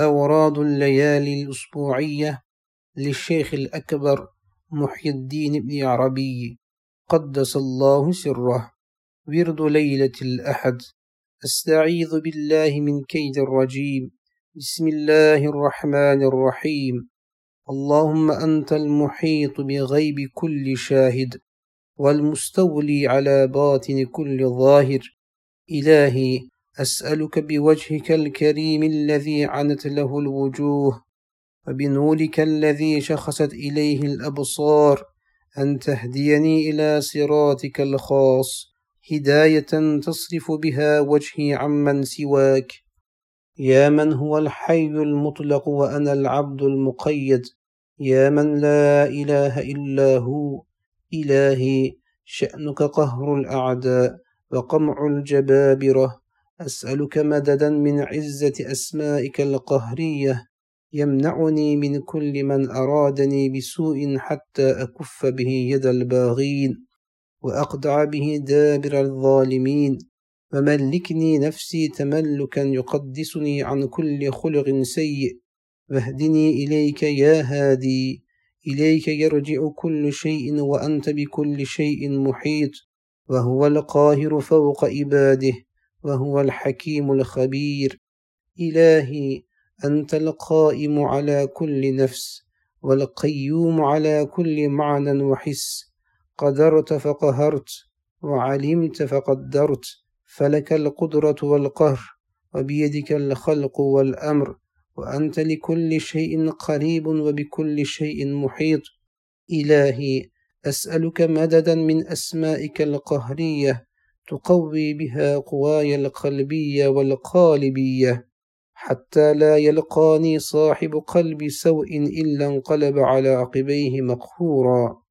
أوراد الليالي الأسبوعية للشيخ الأكبر محي الدين بن عربي قدس الله سره. ورد ليلة الأحد. أستعيذ بالله من كيد الرجيم. بسم الله الرحمن الرحيم. اللهم أنت المحيط بغيب كل شاهد والمستولي على باطن كل ظاهر. إلهي أسألك بوجهك الكريم الذي عنت له الوجوه وبنورك الذي شخصت إليه الأبصار أن تهديني إلى صراطك الخاص هداية تصرف بها وجهي عمن سواك. يا من هو الحي المطلق وأنا العبد المقيد يا من لا إله إلا هو. إلهي شأنك قهر الأعداء وقمع الجبابرة. أسألك مددا من عزة أسمائك القهرية يمنعني من كل من أرادني بسوء حتى أكف به يد الباغين وأقدع به دابر الظالمين. وملكني نفسي تملكا يقدسني عن كل خلق سيء. واهدني إليك يا هادي إليك يرجع كل شيء وأنت بكل شيء محيط. وهو القاهر فوق عباده وهو الحكيم الخبير. إلهي أنت القائم على كل نفس والقيوم على كل معنى وحس. قدرت فقهرت وعلمت فقدرت فلك القدرة والقهر وبيدك الخلق والأمر وأنت لكل شيء قريب وبكل شيء محيط. إلهي أسألك مددا من أسمائك القهرية تقوي بها قواي القلبية والقالبية حتى لا يلقاني صاحب قلب سوء إلا انقلب على عقبيه مقهورا.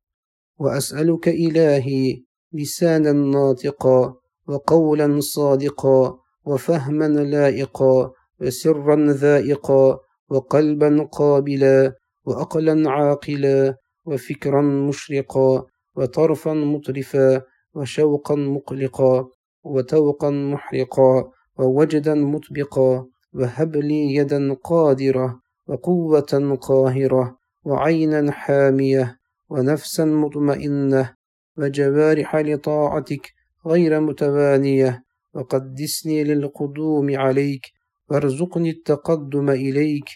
وأسألك إلهي لسانا ناطقا وقولا صادقا وفهما لائقا وسرا ذائقا وقلبا قابلا وأقلا عاقلا وفكرا مشرقا وطرفا مطرفا وشوقا مقلقا وتوقا محرقا ووجدا مطبقا وهب لي يدا قادرة وقوة قاهرة وعينا حامية ونفسا مطمئنة وجوارح لطاعتك غير متوانية وقدسني للقدوم عليك وارزقني التقدم إليك.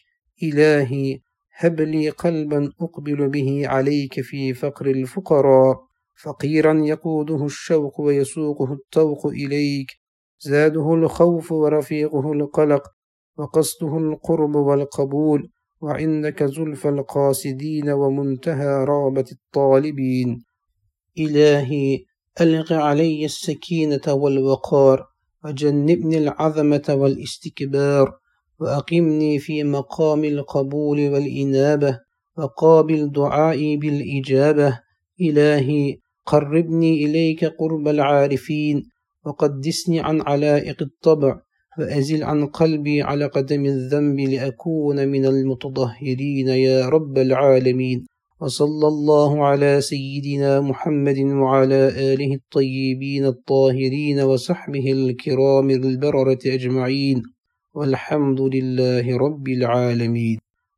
إلهي هب لي قلبا أقبل به عليك في فقر الفقراء. فقيرا يقوده الشوق ويسوقه الطوق إليك. زاده الخوف ورفيقه القلق وقصده القرب والقبول. وعندك زلف القاصدين ومنتهى رغبة الطالبين. إلهي ألغ علي السكينة والوقار. وجنبني العظمة والاستكبار. وأقمني في مقام القبول والإنابة. وقابل دعائي بالإجابة. إلهي قربني إليك قرب العارفين وقدسني عن علائق الطبع وأزل عن قلبي على قدم الذنب لأكون من المتطهرين يا رب العالمين. وصلى الله على سيدنا محمد وعلى آله الطيبين الطاهرين وصحبه الكرام البررة أجمعين. والحمد لله رب العالمين.